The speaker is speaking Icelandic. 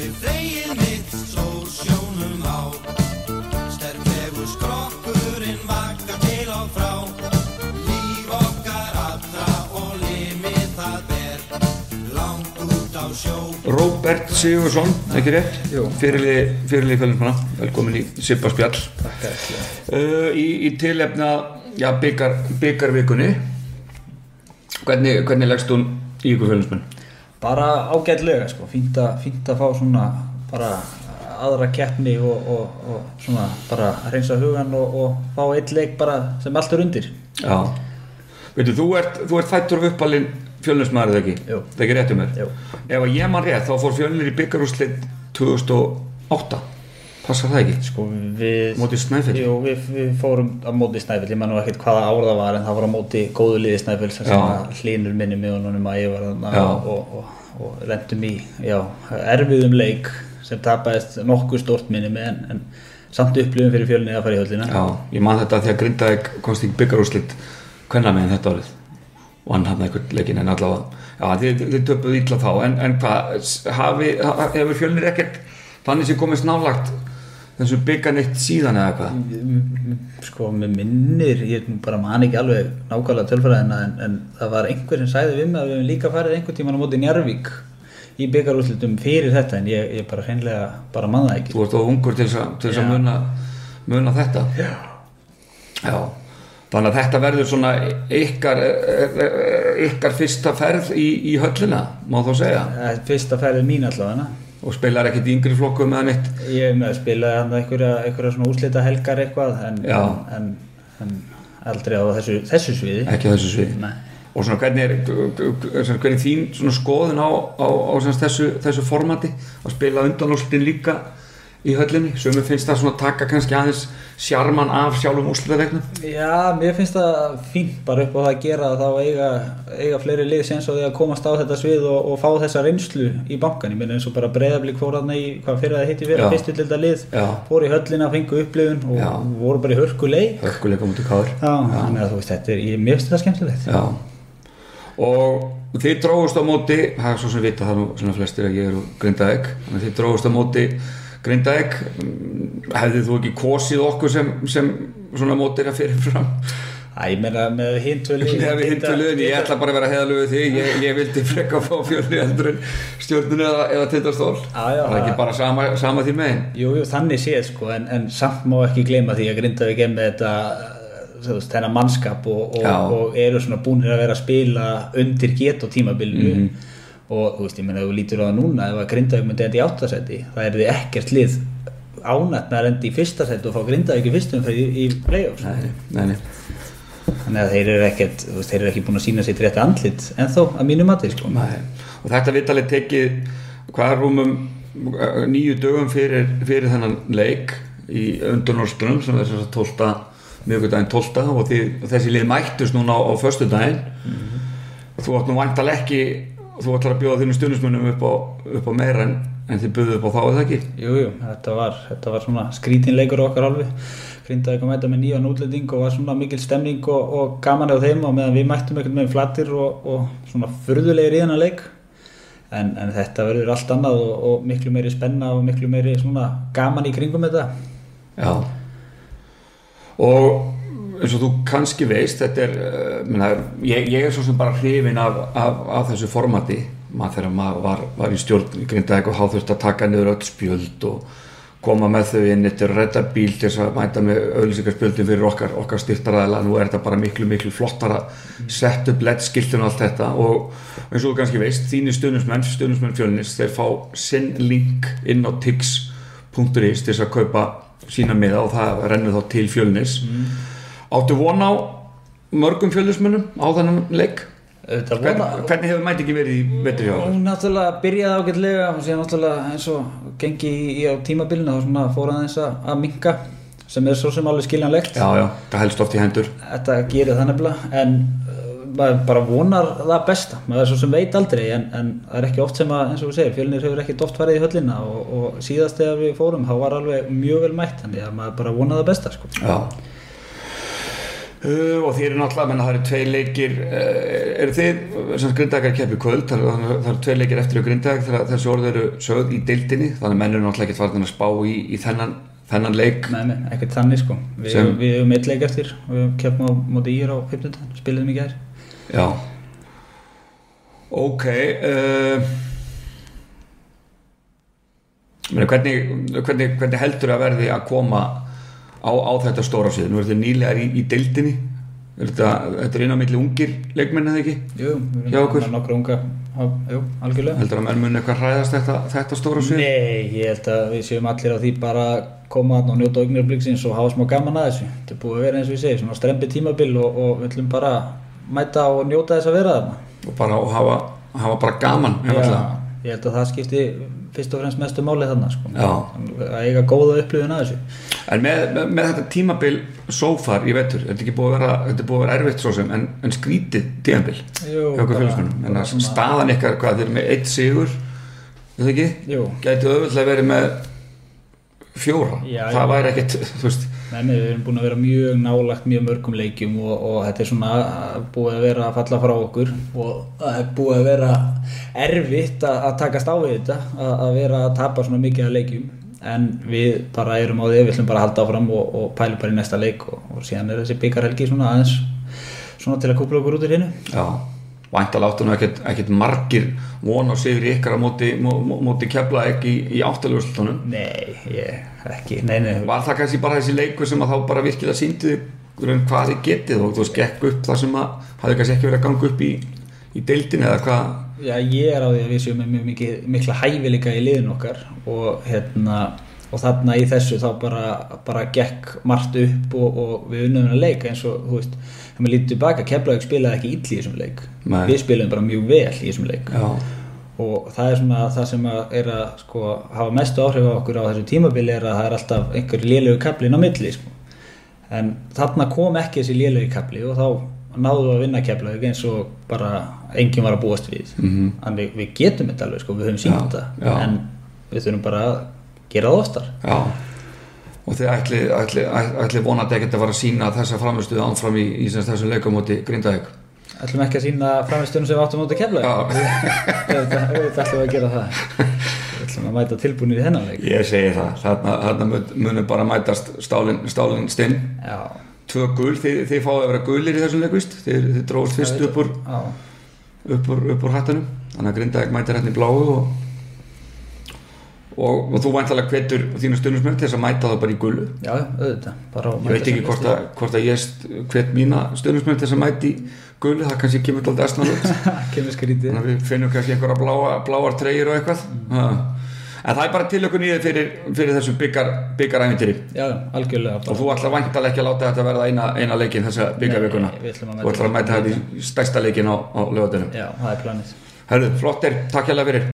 Við þegið mitt sól sjónum á. Sterklegur skrokkurinn vakar til og frá. Líf okkar allra og limið það ber Langt út á sjó. Róbert Sigursson, ekki rétt? Jú. Fyrirlið, fjölinnsmanna, velkomin í Sippa spjall. Takk uh, í, í tilefna já, byggar, byggarvikunni hvernig, hvernig leggst hún í ykkur fjölinnsmenn? Bara ágætlega sko, fínt að, fá svona bara aðra keppni og, og, og svona bara reynsa hugan og, og fá eitt leik bara sem allt er undir. Já, veitu, þú ert, þú ert fættur af uppalinn fjölnismæður eða ekki? Jú. Það ekki rétt um mér? Jú. Ef ég man rétt, þá fór fjölnir í byggarúslit 2008 Passar það ekki? Sko við... Móti Snæfell? Jú, við, við fórum á móti Snæfell, ég man nú ekkert hvaða ár það var en það var á móti góðu liði Snæfell sem hlínur minni með honum að ég var þarna og, og, og, og lendum í já, erfiðum leik sem tapaðist nokkuð stort minni með en, en samt upplifum fyrir fjölni að fara í höllina. Já, ég man þetta þegar Grindavík komst í byggarúslit hvenna meginn þetta árið og hann hafði einhvern leikin en allavega Já, þið, þið töpuðu illa þá en, en hvað, hefur fjölnir ekkert þannig sem komist nálagt þessu bygganitt síðan eða hvað? sko með minnir ég bara man ekki alveg nákvæmlega tölfræðina en, en það var einhver sem sæði við mig að við hefum líka farið einhvern tíman á móti Njarvík í byggarúslitum fyrir þetta en ég, ég bara hreinlega bara man það ekki. Þú ert of ungur til þess að, muna, muna þetta. Já. Já. Þannig að þetta verður svona ykkar, ykkar fyrsta ferð í, í höllina, má þá segja. Er fyrsta ferðið mín allavega og spilar ekkert í yngri flokku með neitt? Ég með að spila hann einhverja, einhverja svona úslita helgar eitthvað en, en, en aldrei á þessu, þessu sviði. Ekki á þessu svið Nei. og svona hvernig er hvernig er þín skoðun á, á, á þessu, þessu formati? Að spila undanúrslutin líka í höllinni, sem finnst það svona taka kannski aðeins sjarman af sjálfum úrslutaveiknum Já, mér finnst það fínt bara upp á það að gera þá eiga, eiga fleiri lið sem svo því að komast á þetta svið og, og fá þessa reynslu í bankan, ég meina eins og bara breyðablík fór hann í hvað fyrir það hitti fyrir Já. fyrstu þetta lið, Já. fór í höllina fengu upplifun og Já. voru bara í hörku leik. Hörkuleika mútið káður Já, þannig að þú veist, þetta er, ég, mér finnst þetta skemmtilegt. Já. Og þið dróðust á móti það er svo sem vita það nú ég Grindavík hefðið þú ekki kosið okkur sem, sem svona mótir að fyrir fram Æ, ég meina með hintölu Nei, við hintu liðin, ég ætla bara að vera heiðalögu því ég, ég vildi frekka að fá fjölni eldur en stjórnunu eða, eða tindastól. Það er ekki bara sama, sama því megin. Jú, jú, þannig séð sko, en, en samt má ekki gleyma því að Grindavík er með þetta þennan mannskap og, og, og eru svona búinir að vera að spila undir get og tímabilinu. Mhm. Og þú veist, ég meina, þú lítur á það núna ef að Grindavík myndi enda í áttasetti það er þið ekkert lið ánætt með að enda í fyrsta seti og fá Grindavík í fyrstum fyrir í, play-offs þannig að þeir eru ekkert, þú veist, þeir eru ekki búin að sína sér rétt andlit en þó, að mínu mati sko. Nei. og þetta vitalið tekið hvað rúmum uh, nýju dögum fyrir, fyrir þennan leik í undurnórström sem er þess að tólta miðugudaginn tólta og því, þessi lið mættust núna á, á og þú ekki ætlar að bjóða þínum stundismunum upp upp á meira en, en þið buðuð upp á þá eða ekki? Jú, jú, þetta var, þetta var svona skrítinleikur okkar alveg. Grindavík að mæta með nýjan útlending og var svona mikil stemning og, og gaman á þeim og meðan við mættum ekkert með flattir og, og svona furðulegir í þennan leik. En, en þetta verður allt annað og, og miklu meiri spenna og miklu meiri svona gaman í kringum þetta. Já. Og eins og þú kannski veist þetta er, uh, minna, ég, ég er svo sem bara hrifin af, af, af þessu formati. Maður þegar maður var, var í stjórn í Grindavík og há þurfti að taka niður öll spjöld og koma með þau inn eftir redda bíl til þess að mæta með auðlýsingarspjöldin fyrir okkar, okkar styrtaræðila nú er þetta bara miklu miklu flottara sett upp leddskiltun og allt þetta. Og eins og þú kannski veist, þínir stundismenn stundismenn fjölnis, þeir fá sinn link inn á tix.is til þess að kaupa sína miða og það rennur þá til fjölnis áttu von á mörgum fjölnismennum á þennan leik? Hvern, hvernig hefur mæti ekki verið í vetri hjá okkur? hún náttúrulega byrjaði ágætlega og síðan náttúrulega eins og gengi í, á tímabilinu þá svona fór aðeins að, minka sem er svo sem alveg skiljanlegt. Já, já, það helst oft í hendur. Þetta gerir það nefnilega en uh, maður bara vonar það besta. Maður er svo sem veit aldrei en, en það er ekki oft sem að, eins og við segir, fjölnir hefur ekki oft farið í höllina og, og síðast þegar við fórum þá var alveg mjög vel mætt að maður bara vonar það besta sko. Já Uh, og þið eru náttúrulega, menna það eru tvei leikir uh, eru þið, sem grindækar keppi kvöld, það eru, það eru tvei leikir eftir grindæk þegar þessi orð eru sögð í deildinni þannig að menn eru náttúrulega ekki farin að spá í, í þennan, þennan leik. Nei, nei, ekkert þannig sko. Við, Sem- við hefum eitt leik eftir og við keppum á móti ír á 15. spiliðum í gær. Já. Ok uh, meni, hvernig, hvernig, hvernig heldur að verði að koma á, á þetta stóra síðan, er þetta nýlegar í, í deildinni. Þetta, þetta er á milli ungir leikmenn eða ekki, Jú, við með nokkra unga Jú, algjörlega. Heldur að menn mun eitthvað hræðast þetta, þetta stóra síðan Nei, ég held að við séum allir á því bara að koma og njóta augnirbliksins og hafa smá gaman að þessu. Þetta er búið að vera eins og ég segi, svona strempi tímabil og, og við ætlum bara mæta og njóta þess að vera þarna. Og bara og hafa, hafa bara gaman einfaldlega. ég held að það skipti fyrst og fremst mestu máli þarna sko. Að eiga góða upplifun að þessu En með, með, með þetta tímabil sófar í vetur, þetta er ekki búið að vera, þetta er búið að vera erfitt svo sem, en, en skrítið tímabil hjá félagsmennum, en að staðan ykkar, hvað, þeir eru með eitt sigur, það ekki? Jú. Gæti auðvitað verið með fjóra, Já, það væri ekkit, þú veist, Nei, nei, við erum búin að vera mjög nálagt mjög mörgum leikjum og, og þetta er svona búið að vera að falla frá okkur og það er búið að vera erfitt að, að takast á við þetta að, að vera að tapa svona mikið af leikjum. En við bara erum á því við ætlum bara að halda áfram og, og pælum bara í næsta leik og, og síðan er þessi byggarhelgi svona aðeins svona til að kúpla okkur út úr hinnu. Já, væntalega áttu nú ekkit, ekkit margir von á sigur ykkar á móti, mó, mó- móti kefla ekki í, áttaljóðslutunum. Nei, ég, ekki, nei, nei Var það kannski bara þessi leikur sem að þá bara virkilega síndi hvað þið getið og þú gekk upp það sem að hafði kannski ekki verið að ganga upp í, í deildin eða hvað Já, ég er á því að við séum með mjög mikla hæfileika í liðin okkar og hérna og þarna í þessu þá bara, bara gekk margt upp og, og við unnum að leika eins og, þú veist, þegar maður lítið tilbaka Keflavík spilaði ekki illa í þessum leik Nei. við spilaðum bara mjög vel í þessum leik Já, og það er svona það sem að er að sko, hafa mestu áhrif á okkur á þessu tímabili er að það er alltaf einhver lélegu kaplin á milli sko. en þarna kom ekki þessi lélegu kapli og þá náðum við að vinna Keflavík eins og bara enginn var að búast við Mhm. þannig við getum þetta alveg sko, við höfum sínt það en við þurfum bara að gera það oftar. Já. Og þið ætli, ætli, ætli vonandi ekkert að fara að sína þessa framistuðu ánfram í, í sem þessum leikamóti Grindavík? Ætlum ekki að sína framistunum sem við áttum út að Keflavík? Já. auðvitað auðvitað ætlum við að gera það. Við ætlum að mæta tilbúinir í þennan leik. Ég segi það, þarna, þarna mun- munum bara mætast stálin, stálin stinn. Já, Tvö gul, þið, þið fáið að vera gulir í þessum leikvist Þið, þið dróðust fyrst upp úr, já, upp úr, upp úr hattanum Þannig að Grindavík mætir hérna í bláu og, og, og þú væntalega hvetur þínu stundismenn til þess að mæta það bara í gulu? Já, auðvitað Ég veit ekki hvort að, hvort að ég hvet mína stundismenn til þess að mæti í gulu Það kannski kemur alltaf að við finnum kannski einhverja bláa, bláar treyjur og eitthvað. Mm. En það er bara tilökun í þið fyrir, fyrir þessum byggar, algjörlega Og þú ætlar væntalega ekki að láta þetta verða eina, eina leikin þessa að Þú ætlar að mæta þetta í stærsta leikin á, á lögadunum já, það er planið. Herðu, flott er, takk hérlega fyrir